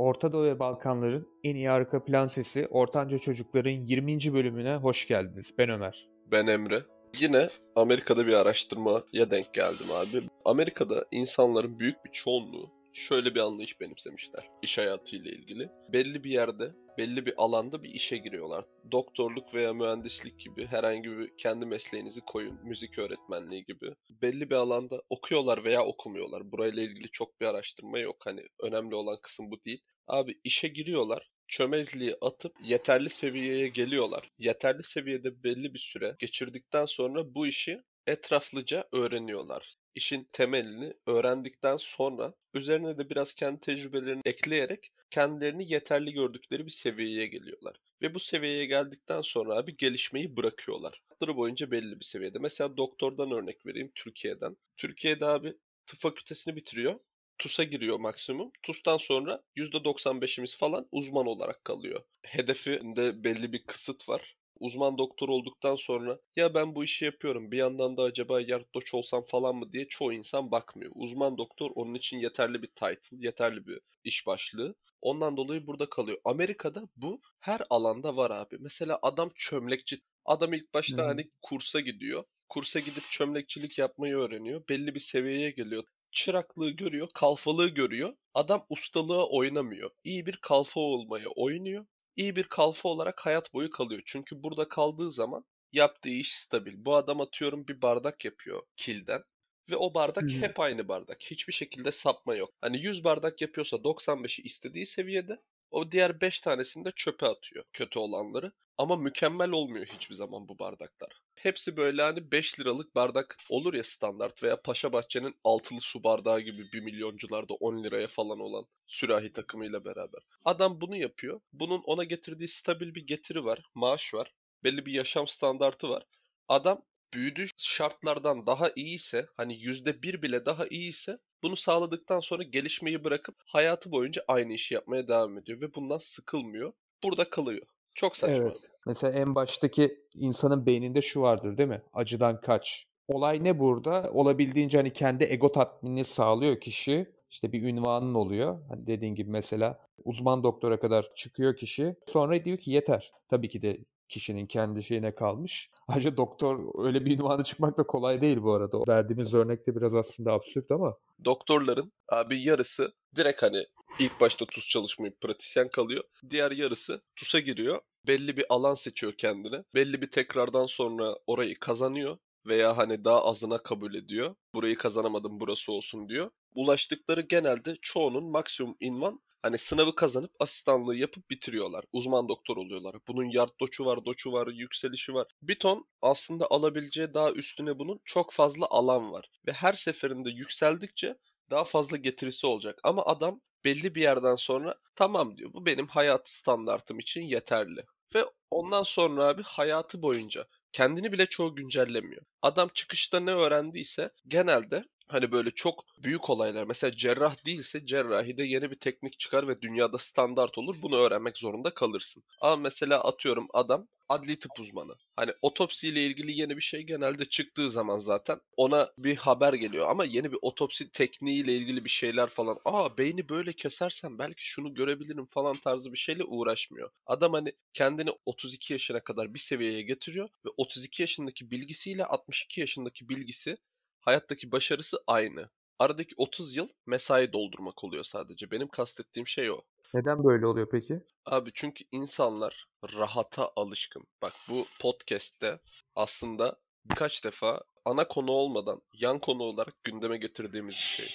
Orta Doğu ve Balkanların en iyi arka plan sesi Ortanca Çocukların 20. bölümüne hoş geldiniz. Ben Ömer. Ben Emre. Yine Amerika'da bir araştırmaya denk geldim abi. Amerika'da insanların büyük bir çoğunluğu şöyle bir anlayış benimsemişler iş hayatıyla ilgili. Belli bir yerde, belli bir alanda bir işe giriyorlar. Doktorluk veya mühendislik gibi herhangi bir kendi mesleğinizi koyun, müzik öğretmenliği gibi. Belli bir alanda okuyorlar veya okumuyorlar. Burayla ilgili çok bir araştırma yok. Hani önemli olan kısım bu değil. Abi işe giriyorlar çömezliği atıp yeterli seviyeye geliyorlar. Yeterli seviyede belli bir süre geçirdikten sonra bu işi etraflıca öğreniyorlar. İşin temelini öğrendikten sonra üzerine de biraz kendi tecrübelerini ekleyerek kendilerini yeterli gördükleri bir seviyeye geliyorlar. Ve bu seviyeye geldikten sonra abi gelişmeyi bırakıyorlar. Hayatları boyunca belli bir seviyede. Mesela doktordan örnek vereyim Türkiye'den. Türkiye'de abi tıp fakültesini bitiriyor. TUS'a giriyor maksimum. TUS'tan sonra %95'imiz falan uzman olarak kalıyor. Hedefinde belli bir kısıt var. Uzman doktor olduktan sonra ya ben bu işi yapıyorum bir yandan da acaba yardımcı olsam falan mı diye çoğu insan bakmıyor. Uzman doktor onun için yeterli bir title, yeterli bir iş başlığı. Ondan dolayı burada kalıyor. Amerika'da bu her alanda var abi. Mesela adam çömlekçi. Adam ilk başta hmm. hani kursa gidiyor. Kursa gidip çömlekçilik yapmayı öğreniyor. Belli bir seviyeye geliyor çıraklığı görüyor, kalfalığı görüyor. Adam ustalığa oynamıyor. İyi bir kalfa olmaya oynuyor. İyi bir kalfa olarak hayat boyu kalıyor. Çünkü burada kaldığı zaman yaptığı iş stabil. Bu adam atıyorum bir bardak yapıyor kilden. Ve o bardak hmm. hep aynı bardak. Hiçbir şekilde sapma yok. Hani 100 bardak yapıyorsa 95'i istediği seviyede. O diğer 5 tanesini de çöpe atıyor. Kötü olanları. Ama mükemmel olmuyor hiçbir zaman bu bardaklar. Hepsi böyle hani 5 liralık bardak olur ya standart veya Paşa Bahçe'nin altılı su bardağı gibi 1 milyoncularda 10 liraya falan olan sürahi takımıyla beraber. Adam bunu yapıyor. Bunun ona getirdiği stabil bir getiri var, maaş var, belli bir yaşam standartı var. Adam büyüdüğü şartlardan daha iyiyse, hani yüzde bir bile daha iyiyse bunu sağladıktan sonra gelişmeyi bırakıp hayatı boyunca aynı işi yapmaya devam ediyor ve bundan sıkılmıyor. Burada kalıyor. Çok saçma. Evet. Mesela en baştaki insanın beyninde şu vardır değil mi? Acıdan kaç. Olay ne burada? Olabildiğince hani kendi ego tatminini sağlıyor kişi. İşte bir ünvanın oluyor. Hani dediğin gibi mesela uzman doktora kadar çıkıyor kişi. Sonra diyor ki yeter. Tabii ki de kişinin kendi şeyine kalmış. Ayrıca doktor öyle bir ünvanı çıkmak da kolay değil bu arada. Verdiğimiz örnekte biraz aslında absürt ama. Doktorların abi yarısı direkt hani ilk başta tuz çalışmayıp pratisyen kalıyor. Diğer yarısı TUS'a giriyor. Belli bir alan seçiyor kendine. Belli bir tekrardan sonra orayı kazanıyor veya hani daha azına kabul ediyor. Burayı kazanamadım burası olsun diyor. Ulaştıkları genelde çoğunun maksimum invan hani sınavı kazanıp asistanlığı yapıp bitiriyorlar. Uzman doktor oluyorlar. Bunun yard doçu var, doçu var, yükselişi var. Bir ton aslında alabileceği daha üstüne bunun çok fazla alan var. Ve her seferinde yükseldikçe daha fazla getirisi olacak. Ama adam belli bir yerden sonra tamam diyor. Bu benim hayat standartım için yeterli. Ve ondan sonra abi hayatı boyunca kendini bile çoğu güncellemiyor. Adam çıkışta ne öğrendiyse genelde hani böyle çok büyük olaylar mesela cerrah değilse cerrahide yeni bir teknik çıkar ve dünyada standart olur. Bunu öğrenmek zorunda kalırsın. Ama mesela atıyorum adam adli tıp uzmanı. Hani otopsiyle ilgili yeni bir şey genelde çıktığı zaman zaten ona bir haber geliyor. Ama yeni bir otopsi tekniğiyle ilgili bir şeyler falan. Aa beyni böyle kesersen belki şunu görebilirim falan tarzı bir şeyle uğraşmıyor. Adam hani kendini 32 yaşına kadar bir seviyeye getiriyor ve 32 yaşındaki bilgisiyle 62 yaşındaki bilgisi hayattaki başarısı aynı. Aradaki 30 yıl mesai doldurmak oluyor sadece. Benim kastettiğim şey o. Neden böyle oluyor peki? Abi çünkü insanlar rahata alışkın. Bak bu podcast'te aslında birkaç defa ana konu olmadan yan konu olarak gündeme getirdiğimiz bir şey.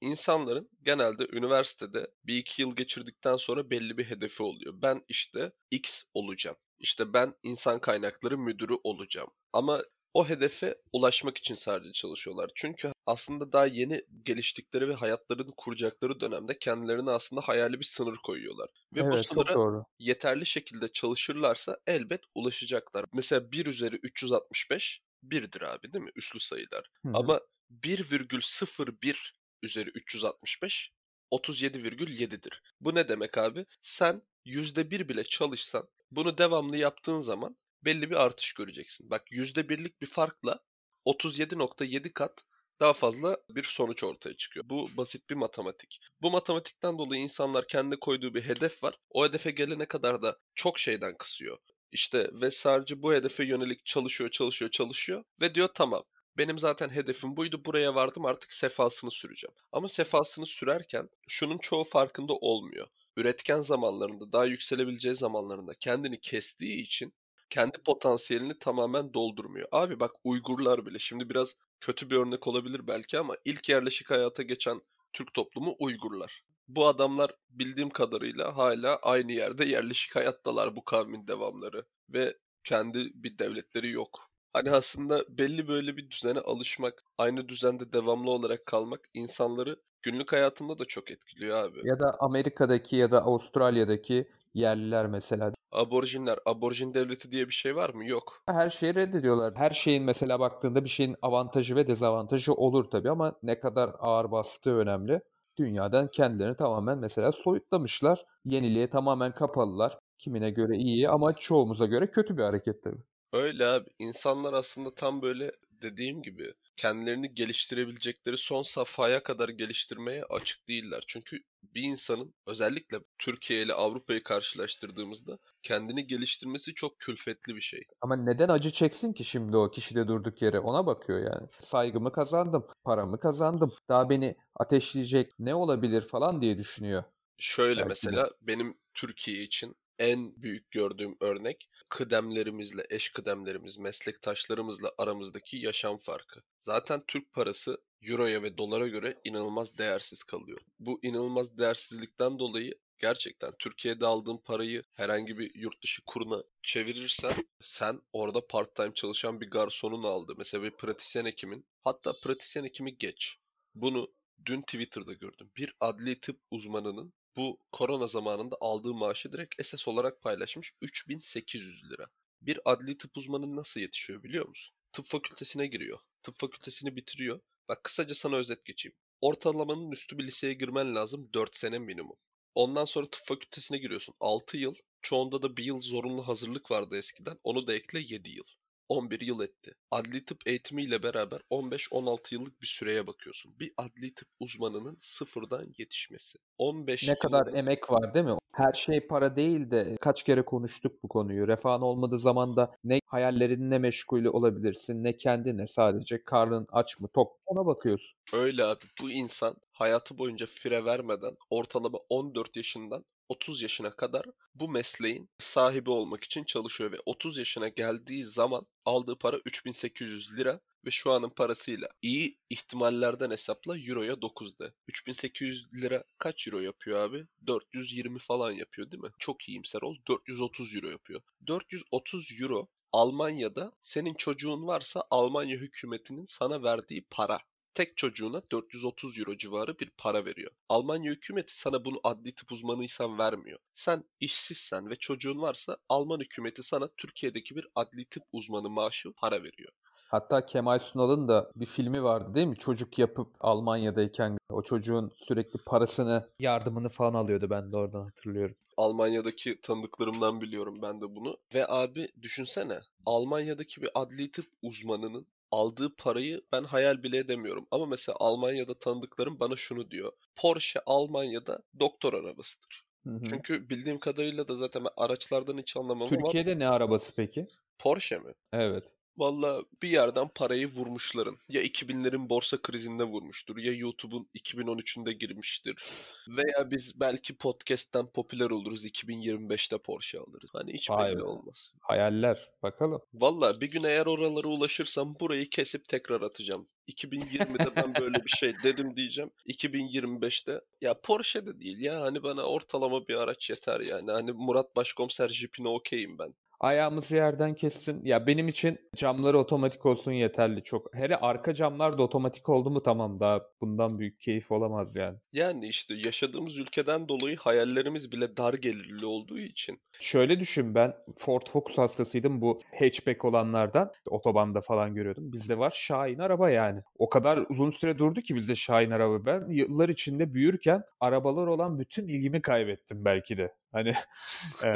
İnsanların genelde üniversitede bir iki yıl geçirdikten sonra belli bir hedefi oluyor. Ben işte X olacağım. İşte ben insan kaynakları müdürü olacağım. Ama o hedefe ulaşmak için sadece çalışıyorlar. Çünkü aslında daha yeni geliştikleri ve hayatlarını kuracakları dönemde kendilerine aslında hayali bir sınır koyuyorlar. Ve evet, bu sınıra yeterli şekilde çalışırlarsa elbet ulaşacaklar. Mesela 1 üzeri 365 1'dir abi değil mi? Üslü sayılar. Hı-hı. Ama 1,01 üzeri 365 37,7'dir. Bu ne demek abi? Sen %1 bile çalışsan bunu devamlı yaptığın zaman belli bir artış göreceksin. Bak %1'lik bir farkla 37.7 kat daha fazla bir sonuç ortaya çıkıyor. Bu basit bir matematik. Bu matematikten dolayı insanlar kendi koyduğu bir hedef var. O hedefe gelene kadar da çok şeyden kısıyor. İşte ve sadece bu hedefe yönelik çalışıyor, çalışıyor, çalışıyor ve diyor tamam benim zaten hedefim buydu buraya vardım artık sefasını süreceğim. Ama sefasını sürerken şunun çoğu farkında olmuyor. Üretken zamanlarında daha yükselebileceği zamanlarında kendini kestiği için kendi potansiyelini tamamen doldurmuyor. Abi bak Uygurlar bile şimdi biraz kötü bir örnek olabilir belki ama ilk yerleşik hayata geçen Türk toplumu Uygurlar. Bu adamlar bildiğim kadarıyla hala aynı yerde yerleşik hayattalar bu kavmin devamları ve kendi bir devletleri yok. Hani aslında belli böyle bir düzene alışmak, aynı düzende devamlı olarak kalmak insanları günlük hayatında da çok etkiliyor abi. Ya da Amerika'daki ya da Avustralya'daki yerliler mesela. Aborjinler, aborjin devleti diye bir şey var mı? Yok. Her şeyi reddediyorlar. Her şeyin mesela baktığında bir şeyin avantajı ve dezavantajı olur tabii ama ne kadar ağır bastığı önemli. Dünyadan kendilerini tamamen mesela soyutlamışlar. Yeniliğe tamamen kapalılar. Kimine göre iyi ama çoğumuza göre kötü bir hareket tabii. Öyle abi. İnsanlar aslında tam böyle dediğim gibi kendilerini geliştirebilecekleri son safhaya kadar geliştirmeye açık değiller. Çünkü bir insanın özellikle Türkiye ile Avrupa'yı karşılaştırdığımızda kendini geliştirmesi çok külfetli bir şey. Ama neden acı çeksin ki şimdi o kişi de durduk yere ona bakıyor yani. Saygımı kazandım, paramı kazandım. Daha beni ateşleyecek ne olabilir falan diye düşünüyor. Şöyle Belki de. mesela benim Türkiye için en büyük gördüğüm örnek kıdemlerimizle, eş kıdemlerimiz, meslektaşlarımızla aramızdaki yaşam farkı. Zaten Türk parası Euro'ya ve dolara göre inanılmaz değersiz kalıyor. Bu inanılmaz değersizlikten dolayı gerçekten Türkiye'de aldığın parayı herhangi bir yurt dışı kuruna çevirirsen sen orada part-time çalışan bir garsonun aldı. Mesela bir pratisyen hekimin hatta pratisyen hekimi geç. Bunu dün Twitter'da gördüm. Bir adli tıp uzmanının bu korona zamanında aldığı maaşı direkt SS olarak paylaşmış 3800 lira. Bir adli tıp uzmanı nasıl yetişiyor biliyor musun? Tıp fakültesine giriyor. Tıp fakültesini bitiriyor. Bak kısaca sana özet geçeyim. Ortalamanın üstü bir liseye girmen lazım 4 sene minimum. Ondan sonra tıp fakültesine giriyorsun 6 yıl. Çoğunda da bir yıl zorunlu hazırlık vardı eskiden. Onu da ekle 7 yıl. 11 yıl etti. Adli tıp eğitimiyle beraber 15-16 yıllık bir süreye bakıyorsun. Bir adli tıp uzmanının sıfırdan yetişmesi. 15 Ne kadar yılın- emek var değil mi? Her şey para değil de kaç kere konuştuk bu konuyu. Refahın olmadığı zaman da ne hayallerinle meşgul olabilirsin ne kendine sadece karnın aç mı tok mu ona bakıyorsun. Öyle abi bu insan hayatı boyunca fire vermeden ortalama 14 yaşından 30 yaşına kadar bu mesleğin sahibi olmak için çalışıyor ve 30 yaşına geldiği zaman aldığı para 3800 lira ve şu anın parasıyla iyi ihtimallerden hesapla euroya 9'da. 3800 lira kaç euro yapıyor abi? 420 falan yapıyor değil mi? Çok iyimser ol. 430 euro yapıyor. 430 euro Almanya'da senin çocuğun varsa Almanya hükümetinin sana verdiği para tek çocuğuna 430 euro civarı bir para veriyor. Almanya hükümeti sana bunu adli tıp uzmanıysan vermiyor. Sen işsizsen ve çocuğun varsa Alman hükümeti sana Türkiye'deki bir adli tıp uzmanı maaşı para veriyor. Hatta Kemal Sunal'ın da bir filmi vardı değil mi? Çocuk yapıp Almanya'dayken o çocuğun sürekli parasını, yardımını falan alıyordu ben de oradan hatırlıyorum. Almanya'daki tanıdıklarımdan biliyorum ben de bunu. Ve abi düşünsene Almanya'daki bir adli tıp uzmanının aldığı parayı ben hayal bile edemiyorum. Ama mesela Almanya'da tanıdıklarım bana şunu diyor. Porsche Almanya'da doktor arabasıdır. Hı hı. Çünkü bildiğim kadarıyla da zaten ben araçlardan hiç anlamam ama Türkiye'de ne arabası peki? Porsche mi? Evet. Valla bir yerden parayı vurmuşların. Ya 2000'lerin borsa krizinde vurmuştur ya YouTube'un 2013'ünde girmiştir. Veya biz belki podcast'ten popüler oluruz 2025'te Porsche alırız. Hani hiç Vay belli be. olmaz. Hayaller. Bakalım. Valla bir gün eğer oralara ulaşırsam burayı kesip tekrar atacağım. 2020'de ben böyle bir şey dedim diyeceğim. 2025'te ya Porsche de değil ya hani bana ortalama bir araç yeter yani. Hani Murat Başkomiser jipine okeyim ben. Ayağımızı yerden kessin. Ya benim için camları otomatik olsun yeterli çok. Hele arka camlar da otomatik oldu mu tamam daha bundan büyük keyif olamaz yani. Yani işte yaşadığımız ülkeden dolayı hayallerimiz bile dar gelirli olduğu için. Şöyle düşün ben Ford Focus hastasıydım bu hatchback olanlardan. Otobanda falan görüyordum. Bizde var Şahin araba yani. O kadar uzun süre durdu ki bizde Şahin araba. Ben yıllar içinde büyürken arabalar olan bütün ilgimi kaybettim belki de. Hani e,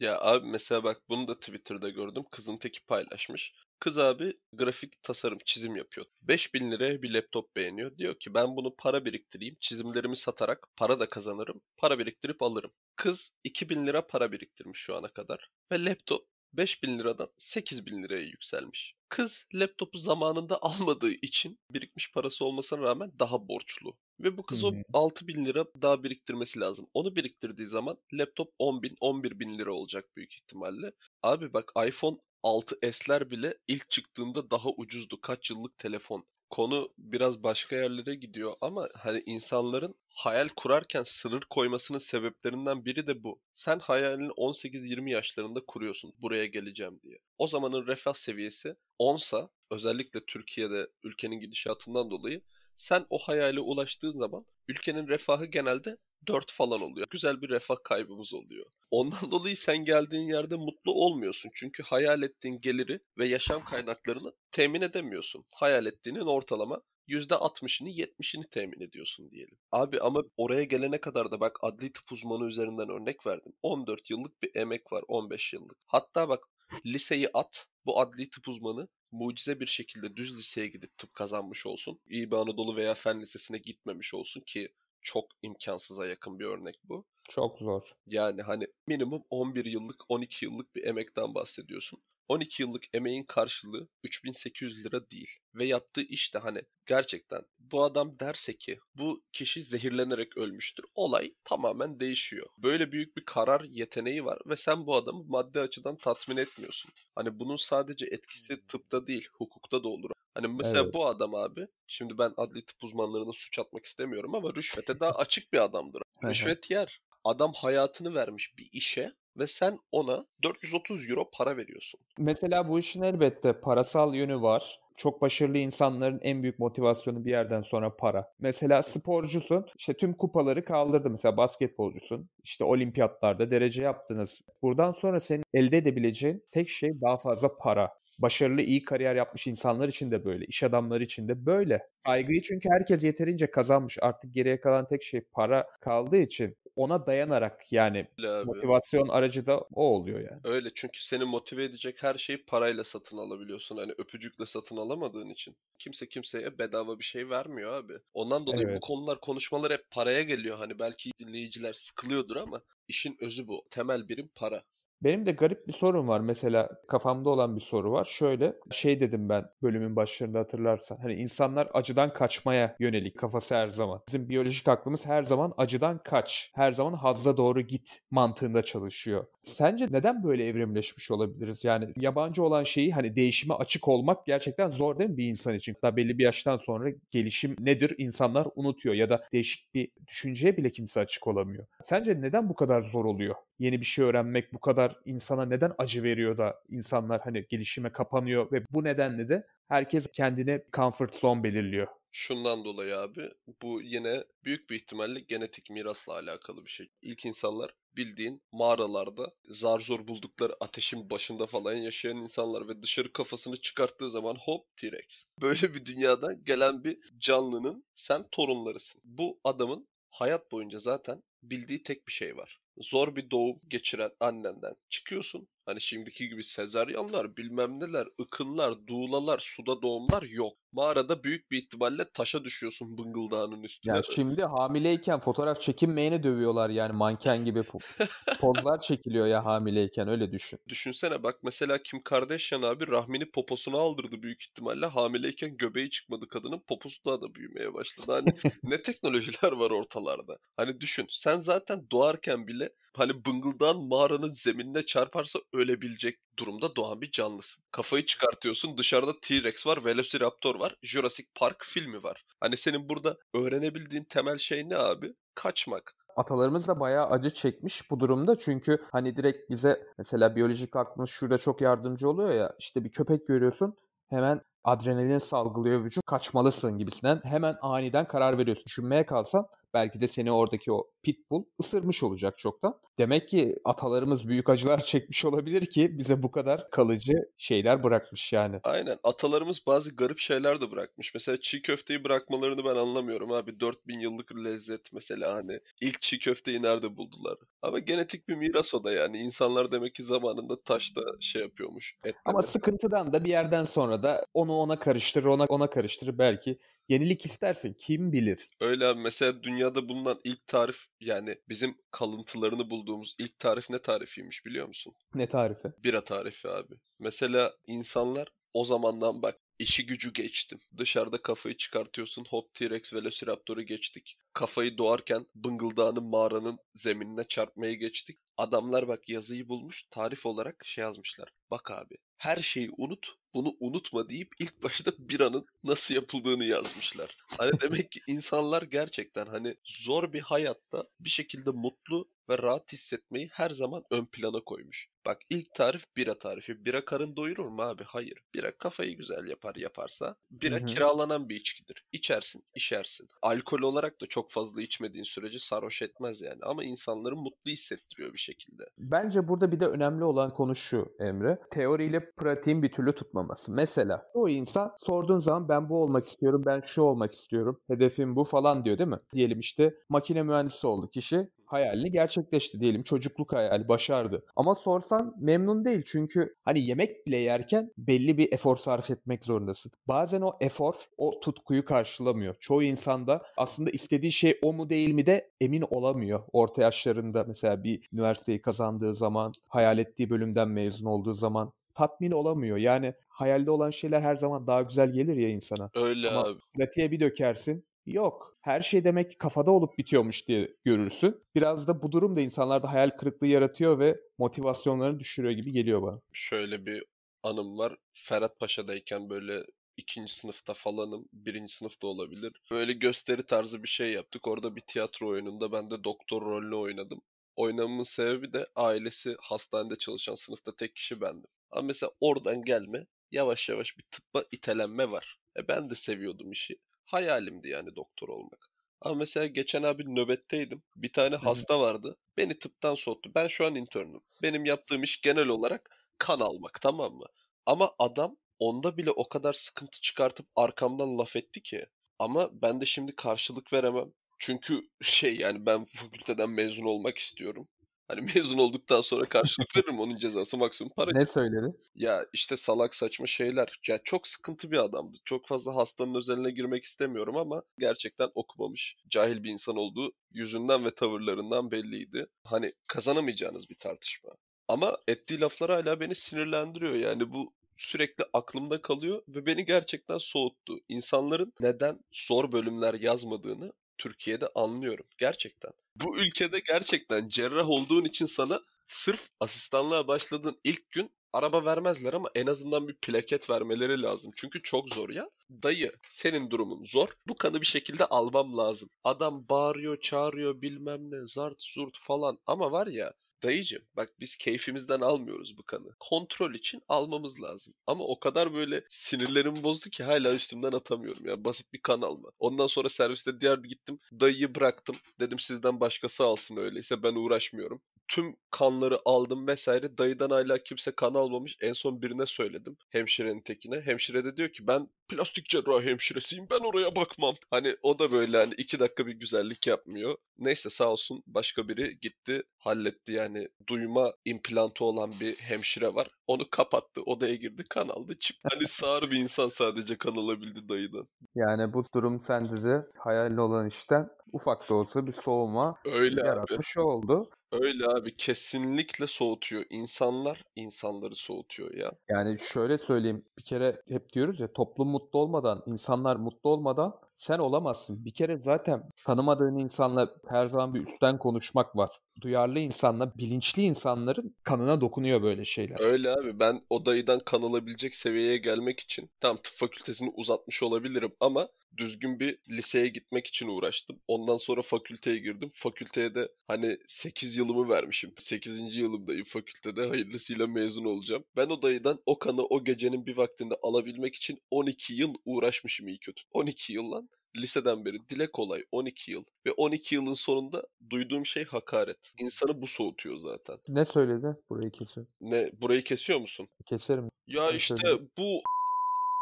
Ya abi mesela bak bunu da Twitter'da gördüm. Kızın teki paylaşmış. Kız abi grafik tasarım çizim yapıyor. 5000 liraya bir laptop beğeniyor. Diyor ki ben bunu para biriktireyim. Çizimlerimi satarak para da kazanırım. Para biriktirip alırım. Kız 2000 lira para biriktirmiş şu ana kadar. Ve laptop 5000 liradan 8000 liraya yükselmiş. Kız laptopu zamanında almadığı için birikmiş parası olmasına rağmen daha borçlu. Ve bu kız o Hı hı. 6000 lira daha biriktirmesi lazım. Onu biriktirdiği zaman laptop 10 bin 11 bin lira olacak büyük ihtimalle. Abi bak iPhone 6s'ler bile ilk çıktığında daha ucuzdu. Kaç yıllık telefon. Konu biraz başka yerlere gidiyor ama hani insanların hayal kurarken sınır koymasının sebeplerinden biri de bu. Sen hayalini 18-20 yaşlarında kuruyorsun buraya geleceğim diye. O zamanın refah seviyesi 10'sa özellikle Türkiye'de ülkenin gidişatından dolayı sen o hayale ulaştığın zaman ülkenin refahı genelde 4 falan oluyor. Güzel bir refah kaybımız oluyor. Ondan dolayı sen geldiğin yerde mutlu olmuyorsun. Çünkü hayal ettiğin geliri ve yaşam kaynaklarını temin edemiyorsun. Hayal ettiğinin ortalama %60'ını 70'ini temin ediyorsun diyelim. Abi ama oraya gelene kadar da bak adli tıp uzmanı üzerinden örnek verdim. 14 yıllık bir emek var 15 yıllık. Hatta bak liseyi at bu adli tıp uzmanı mucize bir şekilde düz liseye gidip tıp kazanmış olsun. İyi bir Anadolu veya Fen Lisesi'ne gitmemiş olsun ki çok imkansıza yakın bir örnek bu. Çok zor. Yani hani minimum 11 yıllık 12 yıllık bir emekten bahsediyorsun. 12 yıllık emeğin karşılığı 3800 lira değil. Ve yaptığı iş de hani gerçekten bu adam derse ki bu kişi zehirlenerek ölmüştür. Olay tamamen değişiyor. Böyle büyük bir karar yeteneği var ve sen bu adamı maddi açıdan tatmin etmiyorsun. Hani bunun sadece etkisi tıpta değil hukukta da olur. Hani mesela Evet. bu adam abi şimdi ben adli tıp uzmanlarına suç atmak istemiyorum ama rüşvete daha açık bir adamdır. Rüşvet yer. Adam hayatını vermiş bir işe ve sen ona 430 euro para veriyorsun. Mesela bu işin elbette parasal yönü var. Çok başarılı insanların en büyük motivasyonu bir yerden sonra para. Mesela sporcusun, işte tüm kupaları kaldırdı. Mesela basketbolcusun, işte olimpiyatlarda derece yaptınız. Buradan sonra senin elde edebileceğin tek şey daha fazla para. Başarılı, iyi kariyer yapmış insanlar için de böyle, iş adamları için de böyle. Saygıyı çünkü herkes yeterince kazanmış. Artık geriye kalan tek şey para kaldığı için ona dayanarak yani Öyle abi. motivasyon aracı da o oluyor yani. Öyle çünkü seni motive edecek her şeyi parayla satın alabiliyorsun. Hani öpücükle satın alamadığın için. Kimse kimseye bedava bir şey vermiyor abi. Ondan dolayı bu Evet. konular, konuşmalar hep paraya geliyor. Hani belki dinleyiciler sıkılıyordur ama işin özü bu. Temel birim para. Benim de garip bir sorun var. Mesela kafamda olan bir soru var. Şöyle şey dedim ben bölümün başlarında hatırlarsan. Hani insanlar acıdan kaçmaya yönelik kafası her zaman. Bizim biyolojik aklımız her zaman acıdan kaç. Her zaman hazza doğru git mantığında çalışıyor. Sence neden böyle evrimleşmiş olabiliriz? Yani yabancı olan şeyi hani değişime açık olmak gerçekten zor değil mi bir insan için? Hatta belli bir yaştan sonra gelişim nedir insanlar unutuyor ya da değişik bir düşünceye bile kimse açık olamıyor. Sence neden bu kadar zor oluyor? Yeni bir şey öğrenmek bu kadar insana neden acı veriyor da insanlar hani gelişime kapanıyor ve bu nedenle de herkes kendine comfort zone belirliyor. Şundan dolayı abi bu yine büyük bir ihtimalle genetik mirasla alakalı bir şey. İlk insanlar bildiğin mağaralarda zar zor buldukları ateşin başında falan yaşayan insanlar ve dışarı kafasını çıkarttığı zaman hop T-Rex. Böyle bir dünyadan gelen bir canlının sen torunlarısın. Bu adamın hayat boyunca zaten bildiği tek bir şey var. Zor bir doğum geçiren annenden çıkıyorsun. Hani şimdiki gibi sezaryenler, bilmem neler, ıkınlar, tuğlalar, suda doğumlar yok. Mağarada büyük bir ihtimalle taşa düşüyorsun bıngıldağının üstüne. Yani şimdi hamileyken fotoğraf çekinmeyeni dövüyorlar yani manken gibi po- pozlar çekiliyor ya hamileyken öyle düşün. Düşünsene bak mesela Kim Kardashian abi rahmini poposuna aldırdı büyük ihtimalle. Hamileyken göbeği çıkmadı kadının poposu daha da büyümeye başladı. Hani ne teknolojiler var ortalarda. Hani düşün sen zaten doğarken bile hani bıngıldağın mağaranın zeminine çarparsa ölebilecek durumda doğan bir canlısın. Kafayı çıkartıyorsun dışarıda T-Rex var, Velociraptor var, Jurassic Park filmi var. Hani senin burada öğrenebildiğin temel şey ne abi? Kaçmak. Atalarımız da bayağı acı çekmiş bu durumda çünkü hani direkt bize mesela biyolojik aklımız şurada çok yardımcı oluyor ya işte bir köpek görüyorsun hemen adrenalin salgılıyor vücut kaçmalısın gibisinden hemen aniden karar veriyorsun. Düşünmeye kalsan belki de seni oradaki o pitbull ısırmış olacak çoktan. Demek ki atalarımız büyük acılar çekmiş olabilir ki bize bu kadar kalıcı şeyler bırakmış yani. Aynen. Atalarımız bazı garip şeyler de bırakmış. Mesela çiğ köfteyi bırakmalarını ben anlamıyorum abi. 4000 yıllık lezzet mesela hani. ilk çiğ köfteyi nerede buldular? Ama genetik bir miras o da yani. İnsanlar demek ki zamanında taşta şey yapıyormuş. Etleme. Ama sıkıntıdan da bir yerden sonra da onu ona karıştırır, ona ona karıştırır belki. Yenilik istersin kim bilir. Öyle abi mesela dünyada bulunan ilk tarif yani bizim kalıntılarını bulduğumuz ilk tarif ne tarifiymiş biliyor musun? Ne tarifi? Bira tarifi abi. Mesela insanlar o zamandan bak işi gücü geçtim. Dışarıda kafayı çıkartıyorsun. Hop T-Rex Velociraptor'u geçtik. Kafayı doğarken Bıngıldağ'ın mağaranın zeminine çarpmayı geçtik. Adamlar bak yazıyı bulmuş. Tarif olarak şey yazmışlar. Bak abi her şeyi unut. Bunu unutma deyip ilk başta biranın nasıl yapıldığını yazmışlar. Hani demek ki insanlar gerçekten hani zor bir hayatta bir şekilde mutlu ve rahat hissetmeyi her zaman ön plana koymuş. Bak ilk tarif bira tarifi. Bira karın doyurur mu abi? Hayır. Bira kafayı güzel yapar yaparsa. Bira Hı hı. kiralanan bir içkidir. İçersin, içersin. Alkol olarak da çok fazla içmediğin sürece sarhoş etmez yani. Ama insanları mutlu hissettiriyor bir şekilde. Bence burada bir de önemli olan konu şu Emre. Teoriyle pratiğin bir türlü tutmaması. Mesela o insan sorduğun zaman ben bu olmak istiyorum, ben şu olmak istiyorum, hedefim bu falan diyor değil mi? Diyelim işte makine mühendisi oldu kişi hayalini gerçekleşti diyelim. Çocukluk hayali başardı. Ama sorsan memnun değil çünkü hani yemek bile yerken belli bir efor sarf etmek zorundasın. Bazen o efor o tutkuyu karşılamıyor. Çoğu insanda aslında istediği şey o mu değil mi de emin olamıyor. Orta yaşlarında mesela bir üniversiteyi kazandığı zaman, hayal ettiği bölümden mezun olduğu zaman tatmin olamıyor. Yani hayalde olan şeyler her zaman daha güzel gelir ya insana. Öyle Ama abi. pratiğe bir dökersin. Yok. Her şey demek ki kafada olup bitiyormuş diye görürsün. Biraz da bu durum da insanlarda hayal kırıklığı yaratıyor ve motivasyonlarını düşürüyor gibi geliyor bana. Şöyle bir anım var. Ferhat Paşa'dayken böyle ikinci sınıfta falanım. Birinci sınıfta olabilir. Böyle gösteri tarzı bir şey yaptık. Orada bir tiyatro oyununda ben de doktor rolünü oynadım. Oynamamın sebebi de ailesi hastanede çalışan sınıfta tek kişi bendim. Ama mesela oradan gelme yavaş yavaş bir tıbba itelenme var. E ben de seviyordum işi. Hayalimdi yani doktor olmak. Ama mesela geçen abi nöbetteydim. Bir tane hı. hasta vardı. Beni tıptan soğuttu. Ben şu an internüm. Benim yaptığım iş genel olarak kan almak tamam mı? Ama adam onda bile o kadar sıkıntı çıkartıp arkamdan laf etti ki. Ama ben de şimdi karşılık veremem. Çünkü şey yani ben fakülteden mezun olmak istiyorum. Hani mezun olduktan sonra karşılık veririm onun cezası maksimum para. Ne söyledi? Ya işte salak saçma şeyler. Ya çok sıkıntı bir adamdı. Çok fazla hastanın özeline girmek istemiyorum ama gerçekten okumamış, cahil bir insan olduğu yüzünden ve tavırlarından belliydi. Hani kazanamayacağınız bir tartışma. Ama ettiği laflar hala beni sinirlendiriyor. Yani bu sürekli aklımda kalıyor ve beni gerçekten soğuttu. İnsanların neden zor bölümler yazmadığını Türkiye'de anlıyorum. Gerçekten. Bu ülkede gerçekten cerrah olduğun için sana sırf asistanlığa başladığın ilk gün araba vermezler ama en azından bir plaket vermeleri lazım. Çünkü çok zor ya. Dayı senin durumun zor. Bu kanı bir şekilde almam lazım. Adam bağırıyor, çağırıyor bilmem ne, zart zurt falan. Ama var ya Dayıcım bak biz keyfimizden almıyoruz bu kanı. Kontrol için almamız lazım. Ama o kadar böyle sinirlerimi bozdu ki hala üstümden atamıyorum ya. Basit bir kan alma. Ondan sonra serviste diğer gittim. Dayıyı bıraktım. Dedim sizden başkası alsın öyleyse ben uğraşmıyorum. Tüm kanları aldım vesaire. Dayıdan hala kimse kan almamış. En son birine söyledim. Hemşirenin tekine. Hemşire de diyor ki ben plastik cerrah hemşiresiyim. Ben oraya bakmam. Hani o da böyle hani iki dakika bir güzellik yapmıyor. Neyse sağ olsun başka biri gitti halletti yani duyma implantı olan bir hemşire var. Onu kapattı odaya girdi kan aldı çıktı. Hani sağır bir insan sadece kan alabildi dayıdan. Yani bu durum sende de hayalli olan işten ufak da olsa bir soğuma Öyle abi. yaratmış oldu. Öyle abi kesinlikle soğutuyor. İnsanlar insanları soğutuyor ya. Yani şöyle söyleyeyim bir kere hep diyoruz ya toplum mutlu olmadan, insanlar mutlu olmadan sen olamazsın. Bir kere zaten tanımadığın insanla her zaman bir üstten konuşmak var. Duyarlı insanla, bilinçli insanların kanına dokunuyor böyle şeyler. Öyle abi ben o dayıdan kan alabilecek seviyeye gelmek için tam tıp fakültesini uzatmış olabilirim ama düzgün bir liseye gitmek için uğraştım. Ondan sonra fakülteye girdim. Fakülteye de hani 8 yılımı vermişim. 8. yılımdayım fakültede. Hayırlısıyla mezun olacağım. Ben o dayıdan o kanı o gecenin bir vaktinde alabilmek için 12 yıl uğraşmışım iyi kötü. 12 yıl lan. liseden beri dile kolay 12 yıl ve 12 yılın sonunda duyduğum şey hakaret. İnsanı bu soğutuyor zaten. Ne söyledi? Burayı kesin. Ne burayı kesiyor musun? Keserim. Ya Ne işte söyledi? bu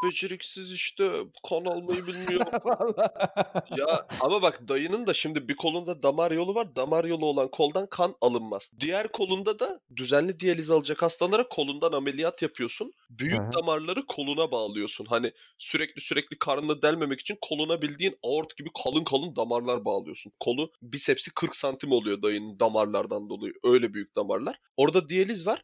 beceriksiz işte kan almayı bilmiyor. Ya ama bak dayının da şimdi bir kolunda damar yolu var. Damar yolu olan koldan kan alınmaz. Diğer kolunda da düzenli diyaliz alacak hastalara kolundan ameliyat yapıyorsun. Büyük Hı hı. damarları koluna bağlıyorsun. Hani sürekli sürekli karnını delmemek için koluna bildiğin aort gibi kalın kalın damarlar bağlıyorsun. Kolu bisepsi 40 santim oluyor dayının damarlardan dolayı. Öyle büyük damarlar. Orada diyaliz var.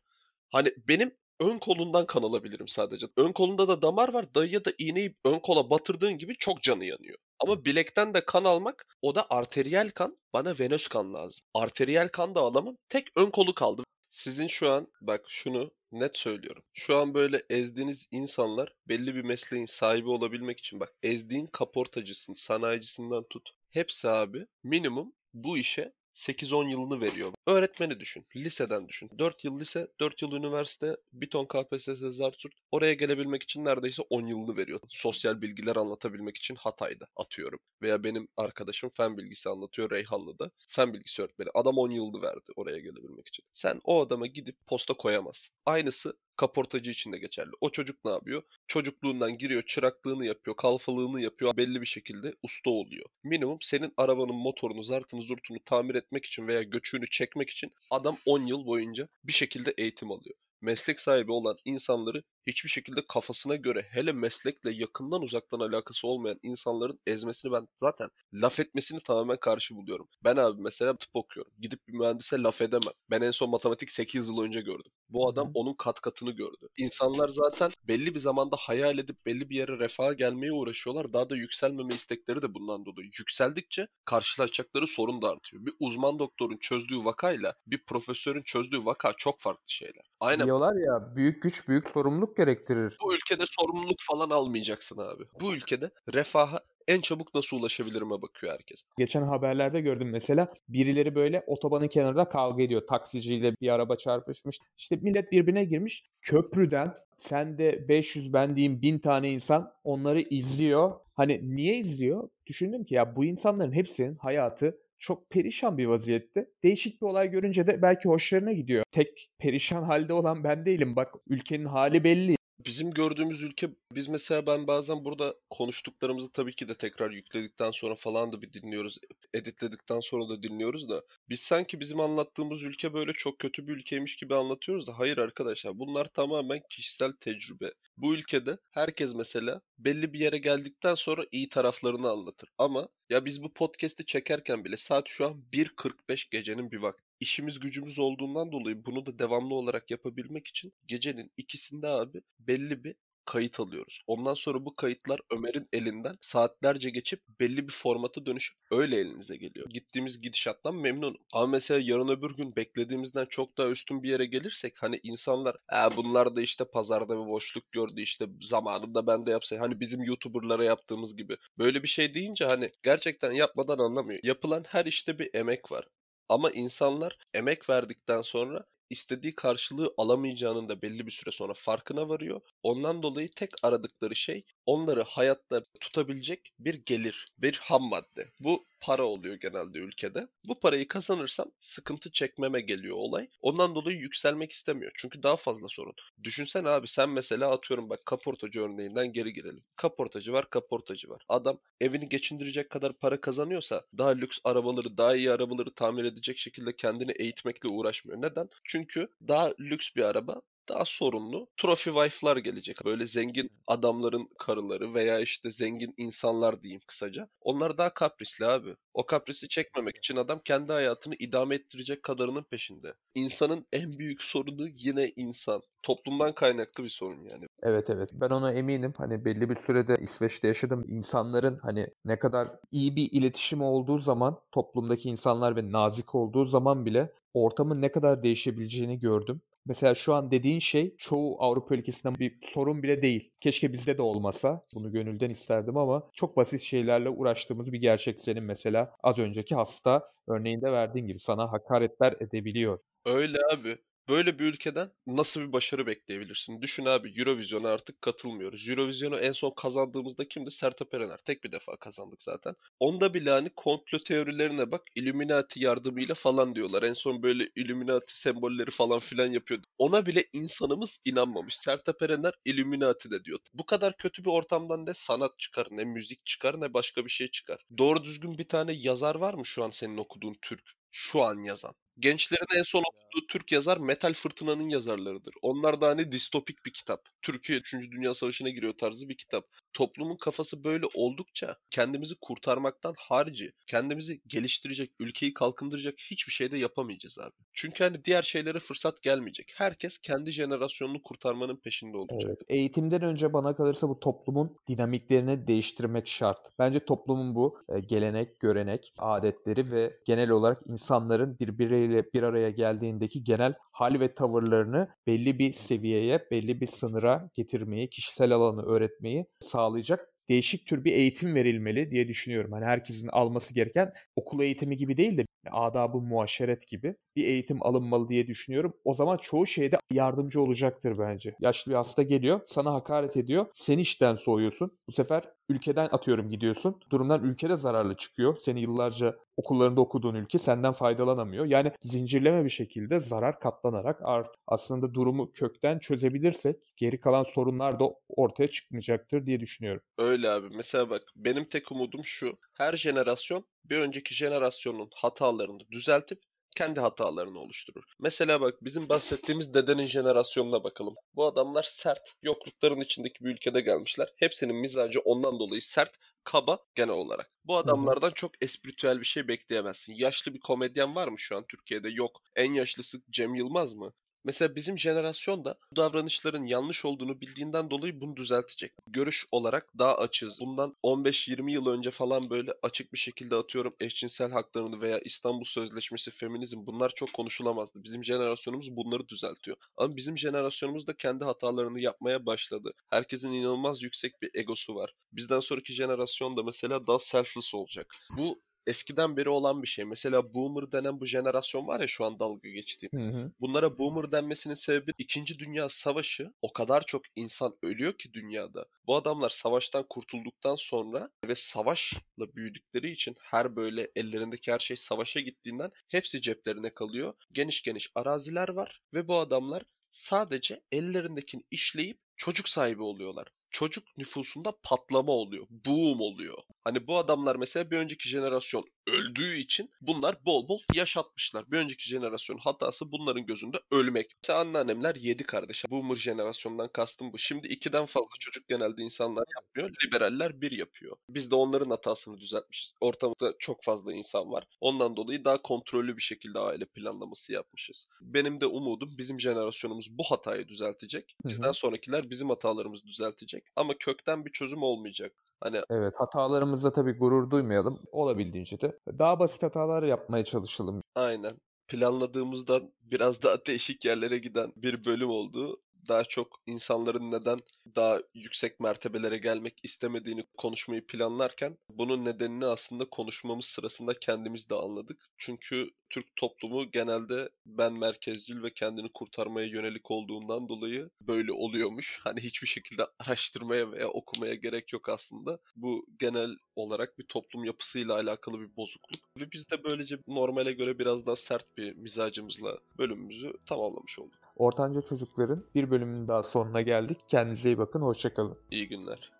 Hani benim ön kolundan kan alabilirim sadece. Ön kolunda da damar var. Dayıya da iğneyi ön kola batırdığın gibi çok canı yanıyor. Ama bilekten de kan almak o da arteriyel kan. Bana venöz kan lazım. Arteriyel kan da alamam. Tek ön kolu kaldı. Sizin şu an bak şunu net söylüyorum. Şu an böyle ezdiğiniz insanlar belli bir mesleğin sahibi olabilmek için bak ezdiğin kaportacısın, sanayicisinden tut. Hepsi abi minimum bu işe 8-10 yılını veriyor. Öğretmeni düşün. Liseden düşün. 4 yıl lise, 4 yıl üniversite, bir ton KPSS Zartürt. Oraya gelebilmek için neredeyse 10 yılını veriyor. Sosyal bilgiler anlatabilmek için Hatay'da atıyorum. Veya benim arkadaşım fen bilgisi anlatıyor Reyhanlı'da. Fen bilgisi öğretmeni. Adam 10 yılını verdi oraya gelebilmek için. Sen o adama gidip posta koyamazsın. Aynısı kaportacı için de geçerli. O çocuk ne yapıyor? Çocukluğundan giriyor, çıraklığını yapıyor, kalfalığını yapıyor. Belli bir şekilde usta oluyor. Minimum senin arabanın motorunu, zartını, zurtunu tamir etmek için veya göçüğünü çekmek için adam 10 yıl boyunca bir şekilde eğitim alıyor. Meslek sahibi olan insanları hiçbir şekilde kafasına göre hele meslekle yakından uzaktan alakası olmayan insanların ezmesini ben zaten laf etmesini tamamen karşı buluyorum. Ben abi mesela tıp okuyorum. Gidip bir mühendise laf edemem. Ben en son matematik 8 yıl önce gördüm. Bu adam onun kat katını gördü. İnsanlar zaten belli bir zamanda hayal edip belli bir yere refaha gelmeye uğraşıyorlar. Daha da yükselmeme istekleri de bundan dolayı. Yükseldikçe karşılaşacakları sorun da artıyor. Bir uzman doktorun çözdüğü vakayla bir profesörün çözdüğü vaka çok farklı şeyler. Aynen Diyorlar ya büyük güç büyük sorumluluk gerektirir. bu ülkede sorumluluk falan almayacaksın abi. Bu ülkede refaha en çabuk nasıl ulaşabilirime bakıyor herkes. Geçen haberlerde gördüm mesela birileri böyle otobanın kenarında kavga ediyor. Taksiciyle bir araba çarpışmış. İşte millet birbirine girmiş. Köprüden sen de 500 ben diyeyim 1000 tane insan onları izliyor. Hani niye izliyor? Düşündüm ki ya bu insanların hepsinin hayatı çok perişan bir vaziyette. Değişik bir olay görünce de belki hoşlarına gidiyor. Tek perişan halde olan ben değilim. Bak ülkenin hali belli. Bizim gördüğümüz ülke, biz mesela ben bazen burada konuştuklarımızı tabii ki de tekrar yükledikten sonra falan da bir dinliyoruz. Editledikten sonra da dinliyoruz da. Biz sanki bizim anlattığımız ülke böyle çok kötü bir ülkeymiş gibi anlatıyoruz da. Hayır arkadaşlar bunlar tamamen kişisel tecrübe. Bu ülkede herkes mesela belli bir yere geldikten sonra iyi taraflarını anlatır. Ama ya biz bu podcast'i çekerken bile saat şu an 1.45 gecenin bir vakti. İşimiz gücümüz olduğundan dolayı bunu da devamlı olarak yapabilmek için gecenin ikisinde abi belli bir kayıt alıyoruz. Ondan sonra bu kayıtlar Ömer'in elinden saatlerce geçip belli bir formata dönüşüp öyle elinize geliyor. Gittiğimiz gidişattan memnunum. Ama mesela yarın öbür gün beklediğimizden çok daha üstün bir yere gelirsek hani insanlar e bunlar da işte pazarda bir boşluk gördü işte zamanında ben de yapsaydım. Hani bizim YouTuber'lara yaptığımız gibi. Böyle bir şey deyince hani gerçekten yapmadan anlamıyor. Yapılan her işte bir emek var. Ama insanlar emek verdikten sonra istediği karşılığı alamayacağının da belli bir süre sonra farkına varıyor. Ondan dolayı tek aradıkları şey onları hayatta tutabilecek bir gelir, bir ham madde. Bu para oluyor genelde ülkede. Bu parayı kazanırsam sıkıntı çekmeme geliyor olay. Ondan dolayı yükselmek istemiyor. Çünkü daha fazla sorun. Düşünsene abi sen mesela atıyorum bak kaportacı örneğinden geri girelim. Kaportacı var, kaportacı var. Adam evini geçindirecek kadar para kazanıyorsa daha lüks arabaları, daha iyi arabaları tamir edecek şekilde kendini eğitmekle uğraşmıyor. Neden? Çünkü daha lüks bir araba daha sorunlu trophy wife'lar gelecek. Böyle zengin adamların karıları veya işte zengin insanlar diyeyim kısaca. Onlar daha kaprisli abi. O kaprisi çekmemek için adam kendi hayatını idame ettirecek kadarının peşinde. İnsanın en büyük sorunu yine insan. Toplumdan kaynaklı bir sorun yani. Evet evet ben ona eminim hani belli bir sürede İsveç'te yaşadım insanların hani ne kadar iyi bir iletişim olduğu zaman toplumdaki insanlar ve nazik olduğu zaman bile ortamın ne kadar değişebileceğini gördüm. Mesela şu an dediğin şey çoğu Avrupa ülkesinde bir sorun bile değil. Keşke bizde de olmasa. Bunu gönülden isterdim ama çok basit şeylerle uğraştığımız bir gerçek senin mesela az önceki hasta örneğinde verdiğin gibi sana hakaretler edebiliyor. Öyle abi. Böyle bir ülkeden nasıl bir başarı bekleyebilirsin? Düşün abi Eurovision'a artık katılmıyoruz. Eurovision'u en son kazandığımızda kimdi? Sertab Erener. Tek bir defa kazandık zaten. Onda bile hani komplo teorilerine bak Illuminati yardımıyla falan diyorlar. En son böyle Illuminati sembolleri falan filan yapıyordu. Ona bile insanımız inanmamış. Sertab Erener Illuminati de diyor. Bu kadar kötü bir ortamdan ne sanat çıkar, ne müzik çıkar, ne başka bir şey çıkar. Doğru düzgün bir tane yazar var mı şu an senin okuduğun Türk? Şu an yazan. Gençlerin en son okuduğu Türk yazar Metal Fırtına'nın yazarlarıdır. Onlar da hani distopik bir kitap. Türkiye 3. Dünya Savaşı'na giriyor tarzı bir kitap. Toplumun kafası böyle oldukça kendimizi kurtarmaktan harici, kendimizi geliştirecek, ülkeyi kalkındıracak hiçbir şey de yapamayacağız abi. Çünkü hani diğer şeylere fırsat gelmeyecek. Herkes kendi jenerasyonunu kurtarmanın peşinde olacak. Evet. Eğitimden önce bana kalırsa bu toplumun dinamiklerini değiştirmek şart. Bence toplumun bu e, gelenek, görenek, adetleri ve genel olarak insanların birbiriyle bir araya geldiğindeki genel hal ve tavırlarını belli bir seviyeye, belli bir sınıra getirmeyi, kişisel alanı öğretmeyi sağlayacak değişik tür bir eğitim verilmeli diye düşünüyorum. Hani herkesin alması gereken okul eğitimi gibi değil de adabı muaşeret gibi bir eğitim alınmalı diye düşünüyorum. O zaman çoğu şeyde yardımcı olacaktır bence. Yaşlı bir hasta geliyor, sana hakaret ediyor, sen işten soğuyorsun. Bu sefer ülkeden atıyorum gidiyorsun. Durumdan ülkede zararlı çıkıyor. Seni yıllarca okullarında okuduğun ülke senden faydalanamıyor. Yani zincirleme bir şekilde zarar katlanarak art. Aslında durumu kökten çözebilirsek geri kalan sorunlar da ortaya çıkmayacaktır diye düşünüyorum. Öyle abi. Mesela bak benim tek umudum şu. Her jenerasyon bir önceki jenerasyonun hatalarını düzeltip kendi hatalarını oluşturur. Mesela bak bizim bahsettiğimiz dedenin jenerasyonuna bakalım. Bu adamlar sert, yoklukların içindeki bir ülkede gelmişler. Hepsinin mizacı ondan dolayı sert, kaba genel olarak. Bu adamlardan çok espritüel bir şey bekleyemezsin. Yaşlı bir komedyen var mı şu an Türkiye'de? Yok. En yaşlısı Cem Yılmaz mı? Mesela bizim jenerasyon da bu davranışların yanlış olduğunu bildiğinden dolayı bunu düzeltecek. Görüş olarak daha açız. Bundan 15-20 yıl önce falan böyle açık bir şekilde atıyorum eşcinsel haklarını veya İstanbul Sözleşmesi, feminizm bunlar çok konuşulamazdı. Bizim jenerasyonumuz bunları düzeltiyor. Ama bizim jenerasyonumuz da kendi hatalarını yapmaya başladı. Herkesin inanılmaz yüksek bir egosu var. Bizden sonraki jenerasyon da mesela daha selfless olacak. Bu eskiden beri olan bir şey. Mesela boomer denen bu jenerasyon var ya şu an dalga geçtiğimiz. Hı hı. Bunlara boomer denmesinin sebebi 2. Dünya Savaşı o kadar çok insan ölüyor ki dünyada. Bu adamlar savaştan kurtulduktan sonra ve savaşla büyüdükleri için her böyle ellerindeki her şey savaşa gittiğinden hepsi ceplerine kalıyor. Geniş geniş araziler var ve bu adamlar sadece ellerindekini işleyip çocuk sahibi oluyorlar. Çocuk nüfusunda patlama oluyor. Boom oluyor. Hani bu adamlar mesela bir önceki jenerasyon öldüğü için bunlar bol bol yaşatmışlar. Bir önceki jenerasyon hatası bunların gözünde ölmek. Mesela anneannemler yedi kardeş. Boomer jenerasyondan kastım bu. Şimdi ikiden fazla çocuk genelde insanlar yapmıyor. Liberaller bir yapıyor. Biz de onların hatasını düzeltmişiz. Ortamda çok fazla insan var. Ondan dolayı daha kontrollü bir şekilde aile planlaması yapmışız. Benim de umudum bizim jenerasyonumuz bu hatayı düzeltecek. Bizden sonrakiler bizim hatalarımızı düzeltecek. Ama kökten bir çözüm olmayacak. Hani Evet, hatalarımızla tabii gurur duymayalım. Olabildiğince de daha basit hatalar yapmaya çalışalım. aynen planladığımızdan biraz daha değişik yerlere giden bir bölüm oldu. Daha çok insanların neden daha yüksek mertebelere gelmek istemediğini konuşmayı planlarken bunun nedenini aslında konuşmamız sırasında kendimiz de anladık. Çünkü Türk toplumu genelde ben merkezcil ve kendini kurtarmaya yönelik olduğundan dolayı böyle oluyormuş. Hani hiçbir şekilde araştırmaya veya okumaya gerek yok aslında. Bu genel olarak bir toplum yapısıyla alakalı bir bozukluk. Ve biz de böylece normale göre biraz daha sert bir mizacımızla bölümümüzü tamamlamış olduk. Ortanca Çocukların bir bölümünün daha sonuna geldik. Kendinize iyi bakın, hoşçakalın. İyi günler.